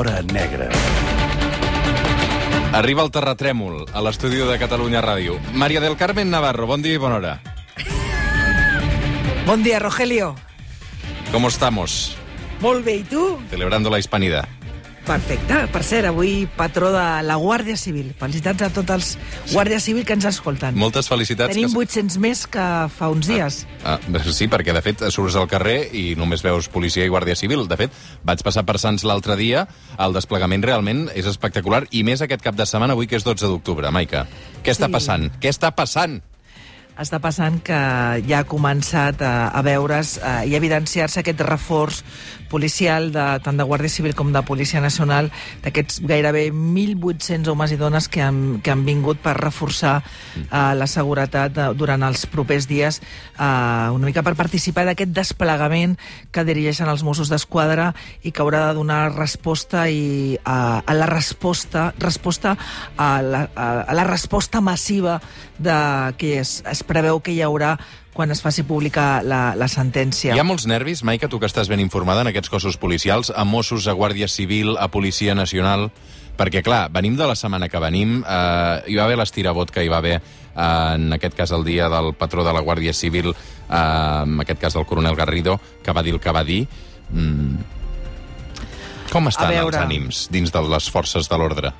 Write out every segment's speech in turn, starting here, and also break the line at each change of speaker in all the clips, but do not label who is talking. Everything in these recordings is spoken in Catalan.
L'Hora Negra.
Arriba el terratrèmol a l'estudi de Catalunya Ràdio. Maria del Carmen Navarro, bon dia i bona hora.
Bon dia, Rogelio.
¿Cómo estamos?
Molt bé, i tu?
Celebrando la hispanidad.
Perfecte. Per cert, avui patró de la Guàrdia Civil. Felicitats a tots els Guàrdia Civil que ens escolten.
Moltes felicitats.
Tenim
que...
800 més que fa uns dies.
Ah, sí, perquè de fet surts al carrer i només veus policia i guàrdia civil. De fet, vaig passar per Sants l'altre dia, el desplegament realment és espectacular, i més aquest cap de setmana, avui que és 12 d'octubre. Maica, què està
Sí.
passant? Què està passant?
Està passant que ja ha començat a, a veure's eh, i a evidenciar-se aquest reforç policial de, tant de Guàrdia Civil com de Policia Nacional d'aquests gairebé 1.800 homes i dones que han, que han vingut per reforçar eh, la seguretat eh, durant els propers dies eh, una mica per participar d'aquest desplegament que dirigeixen els Mossos d'Esquadra i que haurà de donar resposta i a, a la resposta resposta a la, a, a la resposta massiva de que es, es preveu que hi haurà quan es faci pública la, la sentència.
Hi ha molts nervis, Maica, tu que estàs ben informada en aquests cossos policials, a Mossos, a Guàrdia Civil, a Policia Nacional... Perquè, clar, venim de la setmana que venim, eh, hi va haver l'estirabot que hi va haver, eh, en aquest cas el dia del patró de la Guàrdia Civil, eh, en aquest cas del coronel Garrido, que va dir el que va dir. Mm. Com estan
veure.
els ànims dins de les forces de l'ordre?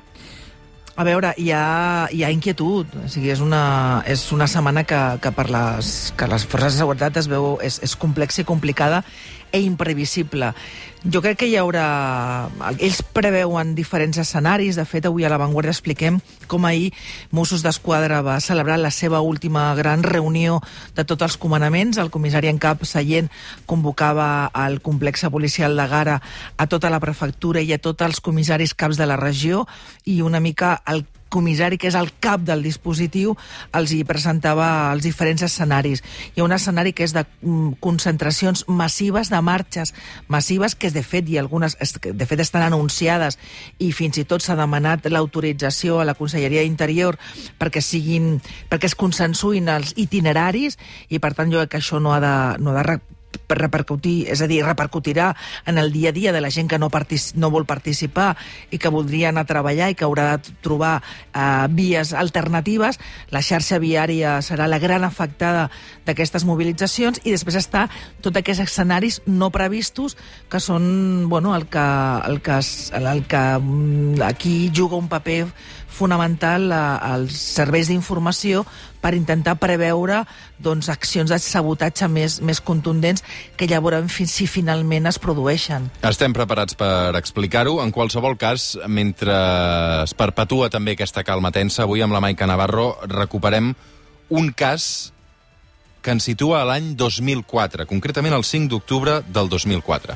A veure, hi ha, hi ha inquietud. O sigui, és una, és una setmana que, que per les, que les forces de seguretat es veu és, és complexa i complicada e imprevisible. Jo crec que hi haurà... Ells preveuen diferents escenaris. De fet, avui a La Vanguardia expliquem com ahir Mossos d'Esquadra va celebrar la seva última gran reunió de tots els comandaments. El comissari en cap Seient convocava al complex policial de Gara a tota la prefectura i a tots els comissaris caps de la regió i una mica el comissari, que és el cap del dispositiu, els hi presentava els diferents escenaris. Hi ha un escenari que és de mm, concentracions massives, de marxes massives, que de fet, i algunes de fet estan anunciades, i fins i tot s'ha demanat l'autorització a la Conselleria d'Interior perquè siguin, perquè es consensuïn els itineraris, i per tant jo crec que això no ha de, no ha de repercutir, és a dir, repercutirà en el dia a dia de la gent que no, no vol participar i que voldria anar a treballar i que haurà de trobar eh, vies alternatives. La xarxa viària serà la gran afectada d'aquestes mobilitzacions i després està tots aquests escenaris no previstos que són bueno, el que, el que, el que mm, aquí juga un paper fonamental a- als serveis d'informació per intentar preveure doncs, accions de sabotatge més, més contundents que ja veurem fi- si finalment es produeixen.
Estem preparats per explicar-ho. En qualsevol cas, mentre es perpetua també aquesta calma tensa, avui amb la Maica Navarro recuperem un cas que ens situa a l'any 2004, concretament el 5 d'octubre del 2004.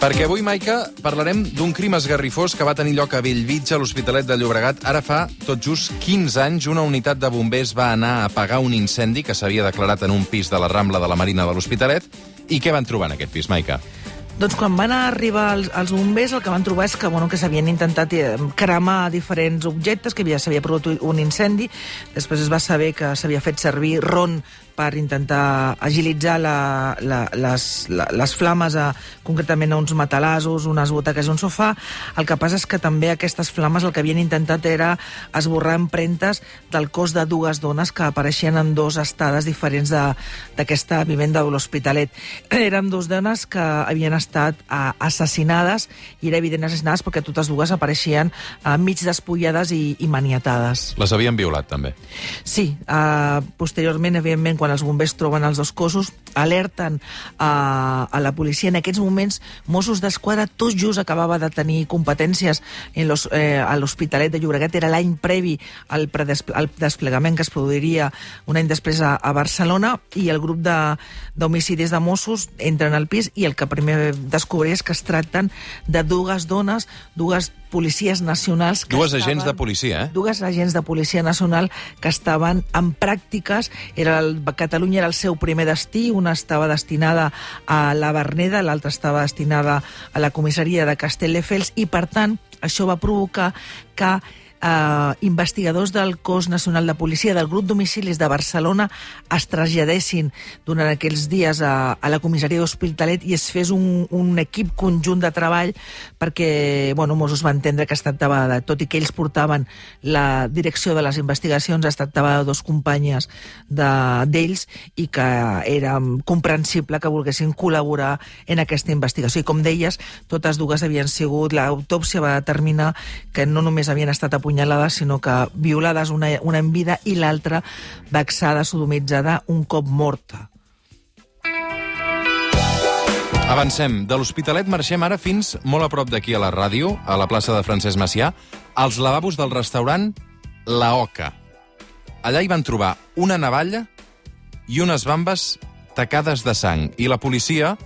Perquè avui, Maica, parlarem d'un crim esgarrifós que va tenir lloc a Bellvitge, a l'Hospitalet de Llobregat. Ara fa tot just 15 anys, una unitat de bombers va anar a apagar un incendi que s'havia declarat en un pis de la Rambla de la Marina de l'Hospitalet. I què van trobar en aquest pis, Maica?
Doncs quan van arribar els, els bombers el que van trobar és que, bueno, que s'havien intentat eh, cremar diferents objectes, que havia- s'havia produït un incendi, després es va saber que s'havia fet servir ron per intentar agilitzar la, la, les, la, les flames, a, concretament a uns matalassos, unes butaques i un sofà. El que passa és que també aquestes flames el que havien intentat era esborrar empremtes del cos de dues dones que apareixien en dos estades diferents de- d'aquesta vivenda de l'Hospitalet. Eren dues dones que havien estat eh, assassinades i era evident assassinades perquè totes dues apareixien eh, mig despullades i, i maniatades.
Les havien violat, també.
Sí, uh, posteriorment, evidentment, quan els bombers troben els dos cossos, alerten uh, a la policia. En aquests moments, Mossos d'Esquadra tot just acabava de tenir competències en los, eh, a l'Hospitalet de Llobregat. Era l'any previ al, al desplegament que es produiria un any després a, a Barcelona i el grup d'homicidis de, de Mossos entren al pis i el que primer descobreix és que es tracten de dues dones, dues policies nacionals que
Dues
estaven-
agents de policia, eh?
dues agents de Policia Nacional que estaven en pràctiques. Era el, Catalunya era el seu primer destí, una estava destinada a la Verneda, l'altra estava destinada a la comissaria de Castelldefels, i per tant això va provocar que eh, investigadors del cos nacional de policia del grup domicilis de Barcelona es traslladessin durant aquells dies a, a la comissaria d'Hospitalet i es fes un, un equip conjunt de treball perquè, bueno, Mossos va entendre que es tractava de, tot i que ells portaven la direcció de les investigacions, es tractava de dos companyes d'ells i que era comprensible que volguessin col·laborar en aquesta investigació. I com deies, totes dues havien sigut, l'autòpsia va determinar que no només havien estat apunyalades, sinó que violades una, una en vida i l'altra vexada, sodomitzada, un cop morta.
Avancem. De l'Hospitalet marxem ara fins molt a prop d'aquí a la ràdio, a la plaça de Francesc Macià, als lavabos del restaurant La Oca. Allà hi van trobar una navalla i unes bambes tacades de sang. I la policia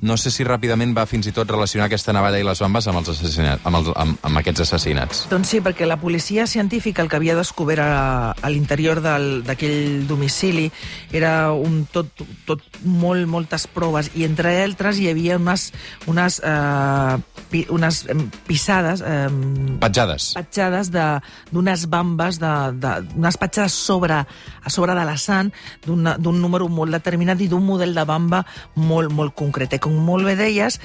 no sé si ràpidament va fins i tot relacionar aquesta navalla i les bambes amb, els assassinats, amb, els, amb, amb aquests assassinats.
Doncs sí, perquè la policia científica el que havia descobert a, a l'interior d'aquell domicili era un tot, tot molt, moltes proves i entre altres hi havia unes, unes, eh, pi, unes pisades... Eh,
petjades.
Petjades d'unes bambes, de, de, unes petjades sobre, a sobre de la sang d'un número molt determinat i d'un model de bamba molt, molt concret. Eh, com molt bé deies,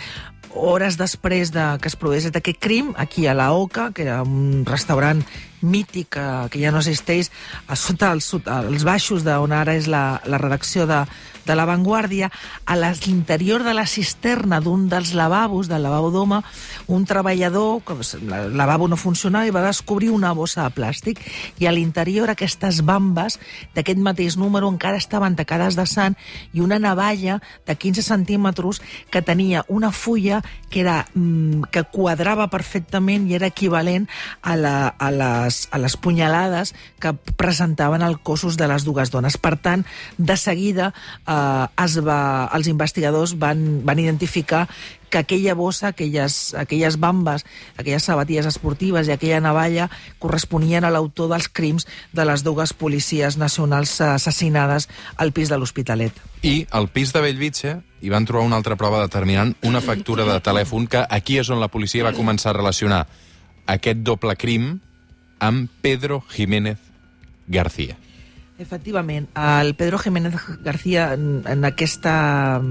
hores després de que es produís aquest crim, aquí a la Oca, que era un restaurant mític que, ja no existeix, a sota, als, als baixos d'on ara és la, la redacció de, de La Vanguardia, a l'interior de la cisterna d'un dels lavabos, del lavabo d'home, un treballador, que el lavabo no funcionava, i va descobrir una bossa de plàstic, i a l'interior aquestes bambes d'aquest mateix número encara estaven tacades de sang i una navalla de 15 centímetres que tenia una fulla que, era, mm, que quadrava perfectament i era equivalent a, la, a, les, a les punyalades que presentaven els cossos de les dues dones. Per tant, de seguida, eh, eh, es va, els investigadors van, van identificar que aquella bossa, aquelles, aquelles bambes, aquelles sabatilles esportives i aquella navalla corresponien a l'autor dels crims de les dues policies nacionals assassinades al pis de l'Hospitalet.
I al pis de Bellvitge hi van trobar una altra prova determinant, una factura de telèfon que aquí és on la policia va començar a relacionar aquest doble crim amb Pedro Jiménez García.
Efectivament, el Pedro Jiménez García en, en aquesta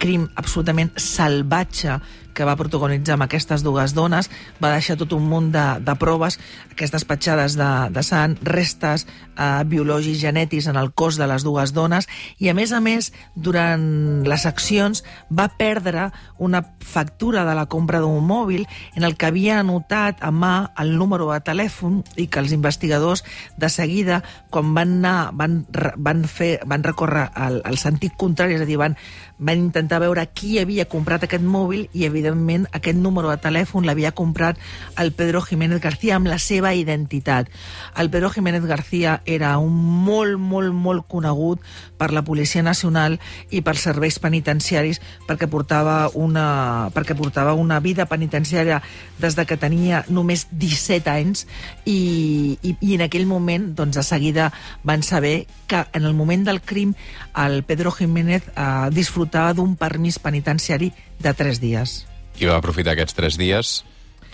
crim absolutament salvatge que va protagonitzar amb aquestes dues dones, va deixar tot un munt de, de proves, aquestes petjades de, de sang, restes eh, biològics genètics en el cos de les dues dones, i a més a més, durant les accions va perdre una factura de la compra d'un mòbil en el que havia anotat a mà el número de telèfon i que els investigadors de seguida, quan van anar, van, van, fer, van recórrer al, al sentit contrari, és a dir, van, van intentar veure qui havia comprat aquest mòbil i, evidentment, aquest número de telèfon l'havia comprat el Pedro Jiménez García amb la seva identitat. El Pedro Jiménez García era un molt, molt, molt conegut per la Policia Nacional i pels serveis penitenciaris perquè portava una, perquè portava una vida penitenciària des de que tenia només 17 anys i, i, i en aquell moment, doncs, de seguida van saber que en el moment del crim el Pedro Jiménez eh, disfrutava d'un permís penitenciari de 3 dies
i va aprofitar aquests tres dies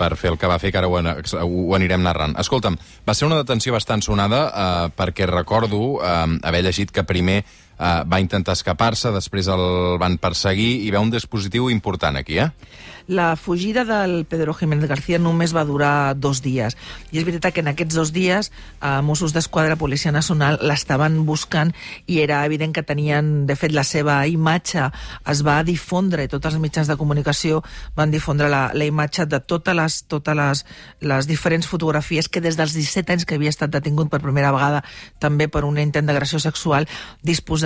per fer el que va fer, que ara ho, ho anirem narrant. Escolta'm, va ser una detenció bastant sonada eh, perquè recordo eh, haver llegit que primer eh, va intentar escapar-se, després el van perseguir i veu un dispositiu important aquí, eh?
La fugida del Pedro Jiménez García només va durar dos dies. I és veritat que en aquests dos dies eh, Mossos d'Esquadra, Policia Nacional, l'estaven buscant i era evident que tenien, de fet, la seva imatge es va difondre, i tots els mitjans de comunicació van difondre la, la imatge de totes les, totes les, les diferents fotografies que des dels 17 anys que havia estat detingut per primera vegada també per un intent d'agressió sexual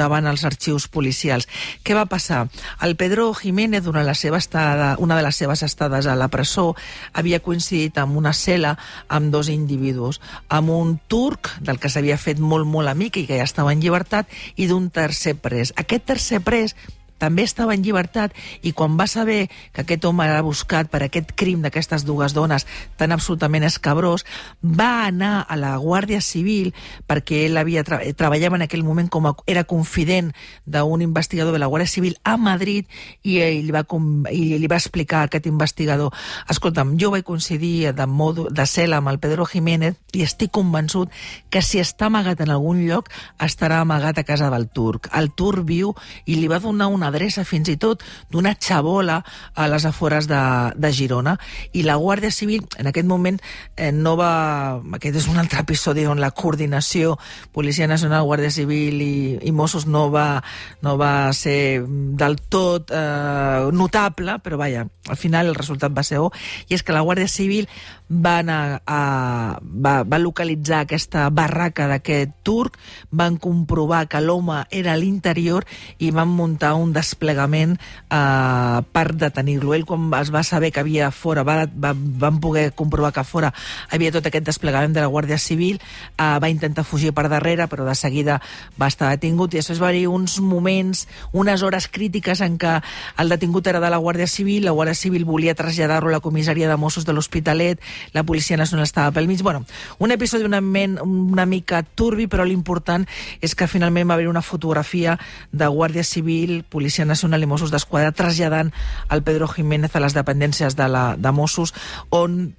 disposaven els arxius policials. Què va passar? El Pedro Jiménez, durant la seva estada, una de les seves estades a la presó havia coincidit amb una cel·la amb dos individus, amb un turc del que s'havia fet molt, molt amic i que ja estava en llibertat, i d'un tercer pres. Aquest tercer pres també estava en llibertat i quan va saber que aquest home era buscat per aquest crim d'aquestes dues dones tan absolutament escabrós, va anar a la Guàrdia Civil perquè ell havia tra treballava en aquell moment com a, era confident d'un investigador de la Guàrdia Civil a Madrid i ell va, i li va explicar a aquest investigador escolta'm, jo vaig coincidir de, modo, de cel amb el Pedro Jiménez i estic convençut que si està amagat en algun lloc estarà amagat a casa del turc. El turc viu i li va donar una adreça fins i tot d'una xabola a les afores de, de Girona. I la Guàrdia Civil en aquest moment eh, no va... Aquest és un altre episodi on la coordinació Policia Nacional, Guàrdia Civil i, i Mossos no va, no va ser del tot eh, notable, però vaja, al final el resultat va ser bo, i és que la Guàrdia Civil va, anar a, va, va localitzar aquesta barraca d'aquest turc, van comprovar que l'home era a l'interior i van muntar un desplegament eh, per detenir-lo. Ell, quan es va saber que havia fora, va, va, van poder comprovar que fora havia tot aquest desplegament de la Guàrdia Civil, eh, va intentar fugir per darrere, però de seguida va estar detingut i després va haver uns moments, unes hores crítiques en què el detingut era de la Guàrdia Civil, la Guàrdia Civil volia traslladar-lo a la comissaria de Mossos de l'Hospitalet, la Policia Nacional estava pel mig. Bueno, un episodi una, ment, una mica turbi, però l'important és que finalment va haver una fotografia de Guàrdia Civil, Policia Nacional i Mossos d'Esquadra traslladant el Pedro Jiménez a les dependències de, la, de Mossos, on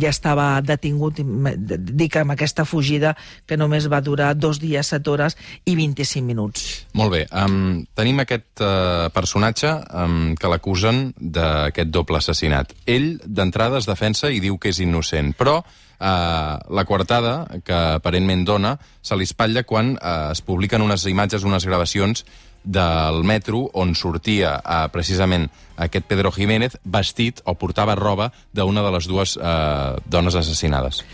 ja estava detingut, dic amb aquesta fugida que només va durar dos dies, set hores i 25 minuts.
Molt bé. Um, tenim aquest uh, personatge um, que l'acusen d'aquest doble assassinat. Ell, d'entrada, es defensa i diu que és innocent, però Uh, la coartada que aparentment dona se li espatlla quan uh, es publiquen unes imatges, unes gravacions del metro on sortia eh, precisament aquest Pedro Jiménez vestit o portava roba d'una de les dues eh, dones assassinades.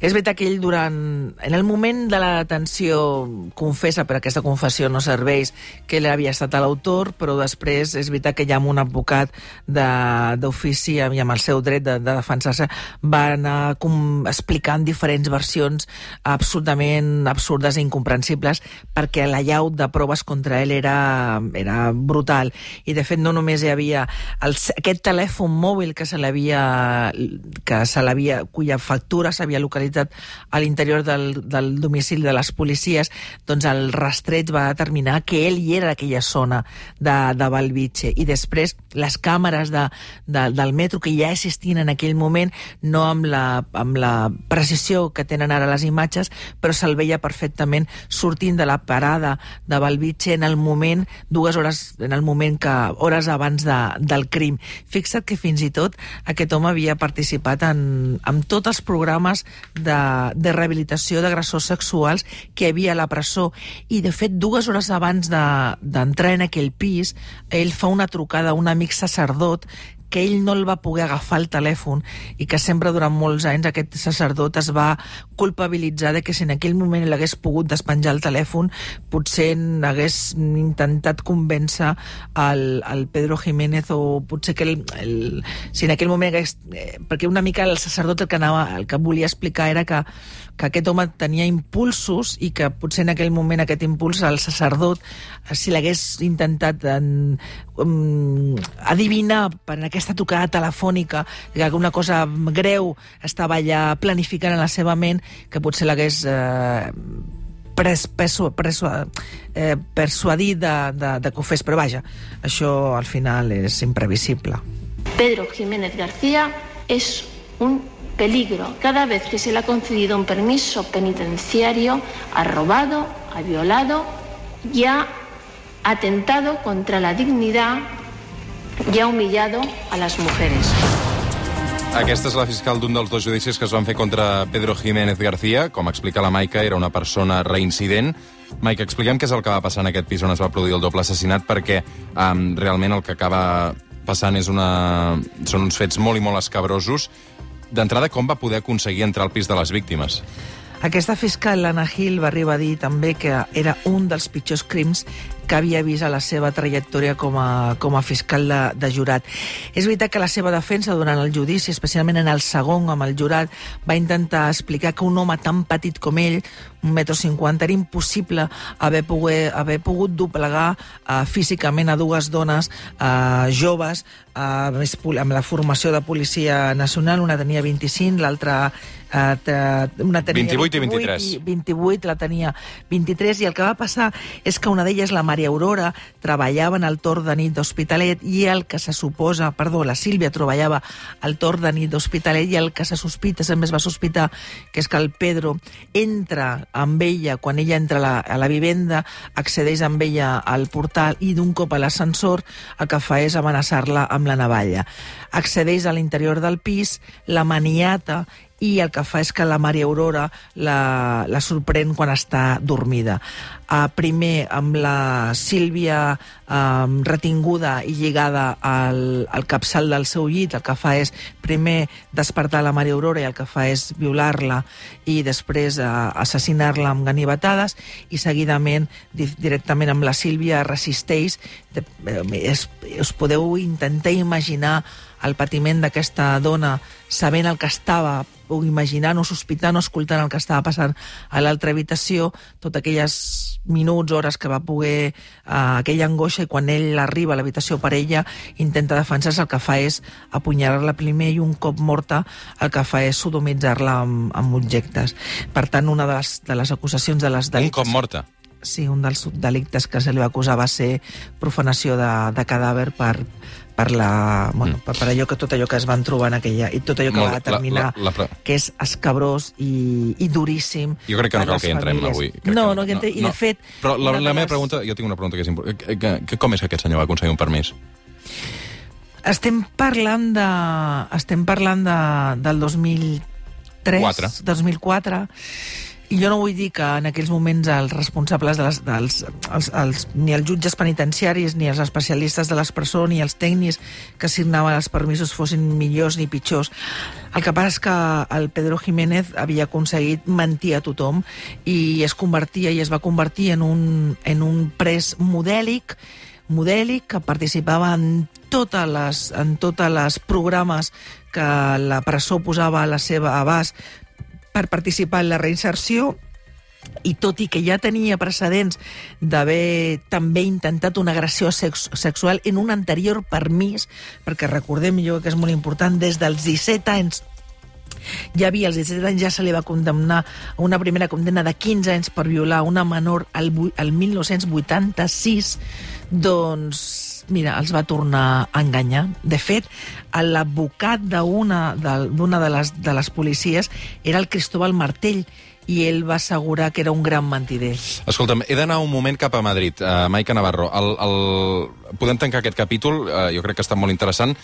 És veritat que ell durant... En el moment de la detenció confessa, però aquesta confessió no serveix, que ell havia estat l'autor, però després és veritat que ja amb un advocat d'ofici i amb el seu dret de, de defensar-se va anar com, explicant diferents versions absolutament absurdes i incomprensibles perquè la llau de proves contra ell era, era brutal. I de fet no només hi havia el, aquest telèfon mòbil que que se l'havia cuya factura s'havia localitzat localitzat a l'interior del, del domicili de les policies, doncs el rastreig va determinar que ell hi era aquella zona de, de Valvitge. I després les càmeres de, de, del metro que ja existien en aquell moment, no amb la, amb la precisió que tenen ara les imatges, però se'l veia perfectament sortint de la parada de Valvitge en el moment, dues hores, en el moment que, hores abans de, del crim. Fixa't que fins i tot aquest home havia participat en, en tots els programes de, de rehabilitació d'agressors sexuals que hi havia a la presó. I, de fet, dues hores abans d'entrar de, en aquell pis, ell fa una trucada a un amic sacerdot que ell no el va poder agafar el telèfon i que sempre durant molts anys aquest sacerdot es va culpabilitzar de que si en aquell moment l'hagués pogut despenjar el telèfon potser hagués intentat convèncer el, el Pedro Jiménez o potser que el, el, si en aquell moment hagués... Eh, perquè una mica el sacerdot el que, anava, el que volia explicar era que, que aquest home tenia impulsos i que potser en aquell moment aquest impuls el sacerdot si l'hagués intentat en, um, adivinar per aquesta tocada telefònica, que una cosa greu estava allà planificant en la seva ment, que potser l'hagués eh, pres, persu, persu, eh, persuadit de, de, de que ho fes, però vaja, això al final és imprevisible.
Pedro Jiménez García es un peligro. Cada vez que se le ha concedido un permiso penitenciario, ha robado, ha violado y ha atentado contra la dignidad y ha humillado a las mujeres.
Aquesta és la fiscal d'un dels dos judicis que es van fer contra Pedro Jiménez García. Com explica la Maica, era una persona reincident. Maica, expliquem què és el que va passar en aquest pis on es va produir el doble assassinat, perquè um, realment el que acaba passant és una... són uns fets molt i molt escabrosos. D'entrada, com va poder aconseguir entrar al pis de les víctimes?
Aquesta fiscal, l'Anna Hill, va arribar a dir també que era un dels pitjors crims que havia vist a la seva trajectòria com a, com a fiscal de, de jurat. És veritat que la seva defensa durant el judici, especialment en el segon amb el jurat, va intentar explicar que un home tan petit com ell, un metro cinquanta, era impossible haver, poguer, haver pogut doblegar uh, físicament a dues dones uh, joves uh, més, amb la formació de policia nacional, una tenia 25, l'altra uh, una tenia
28 i 23.
I 28, la tenia 23, i el que va passar és que una d'elles, la Maria Aurora, treballava en el torn de nit d'Hospitalet i el que se suposa, perdó, la Sílvia treballava al torn de nit d'Hospitalet i el que se sospita, sempre es va sospitar, que és que el Pedro entra amb ella, quan ella entra a la, a la vivenda, accedeix amb ella al portal i d'un cop a l'ascensor el que fa és amenaçar-la amb la navalla. Accedeix a l'interior del pis, la maniata i el que fa és que la Maria Aurora la, la sorprèn quan està dormida. Uh, primer, amb la Sílvia um, retinguda i lligada al, al capçal del seu llit, el que fa és primer despertar la Maria Aurora i el que fa és violar-la i després uh, assassinar-la amb ganivetades i seguidament di directament amb la Sílvia resisteix. De, eh, es, us podeu intentar imaginar el patiment d'aquesta dona sabent el que estava o imaginant o sospitant o escoltant el que estava passant a l'altra habitació, tot aquelles minuts, hores que va poder, eh, aquella angoixa, i quan ell arriba a l'habitació per ella, intenta defensar-se, el que fa és apunyalar-la primer i un cop morta el que fa és sodomitzar-la amb, amb objectes. Per tant, una de les, de les acusacions de les
delictes... Un cop morta?
Sí, un dels delictes que se li va acusar va ser profanació de, de cadàver per, per, la, bueno, mm. per, per allò que tot allò que es van trobar en aquella i tot allò que Molt, va determinar la, la, la, que és escabrós i, i duríssim
jo crec que no cal que entrem avui crec
no, que, no, que entre, no, i de fet
però la, la meva les... pregunta, jo tinc una pregunta que és important que, que, que, com és que aquest senyor va aconseguir un permís?
estem parlant de estem parlant de, del 2003 4. 2004 i jo no vull dir que en aquells moments els responsables de les, dels, els, els, ni els jutges penitenciaris, ni els especialistes de les persones, ni els tècnics que assignaven els permisos fossin millors ni pitjors. El que passa és que el Pedro Jiménez havia aconseguit mentir a tothom i es convertia i es va convertir en un, en un pres modèlic modèlic que participava en totes les, en totes les programes que la presó posava a la seva abast per participar en la reinserció i tot i que ja tenia precedents d'haver també intentat una agressió sex sexual en un anterior permís, perquè recordem jo que és molt important, des dels 17 anys ja havia, als 17 anys ja se li va condemnar una primera condemna de 15 anys per violar una menor al, al 1986, doncs mira, els va tornar a enganyar. De fet, l'advocat d'una de, les, de les policies era el Cristóbal Martell, i ell va assegurar que era un gran mentider.
Escolta'm, he d'anar un moment cap a Madrid. Uh, Maica Navarro, el, el... podem tancar aquest capítol? Uh, jo crec que està molt interessant.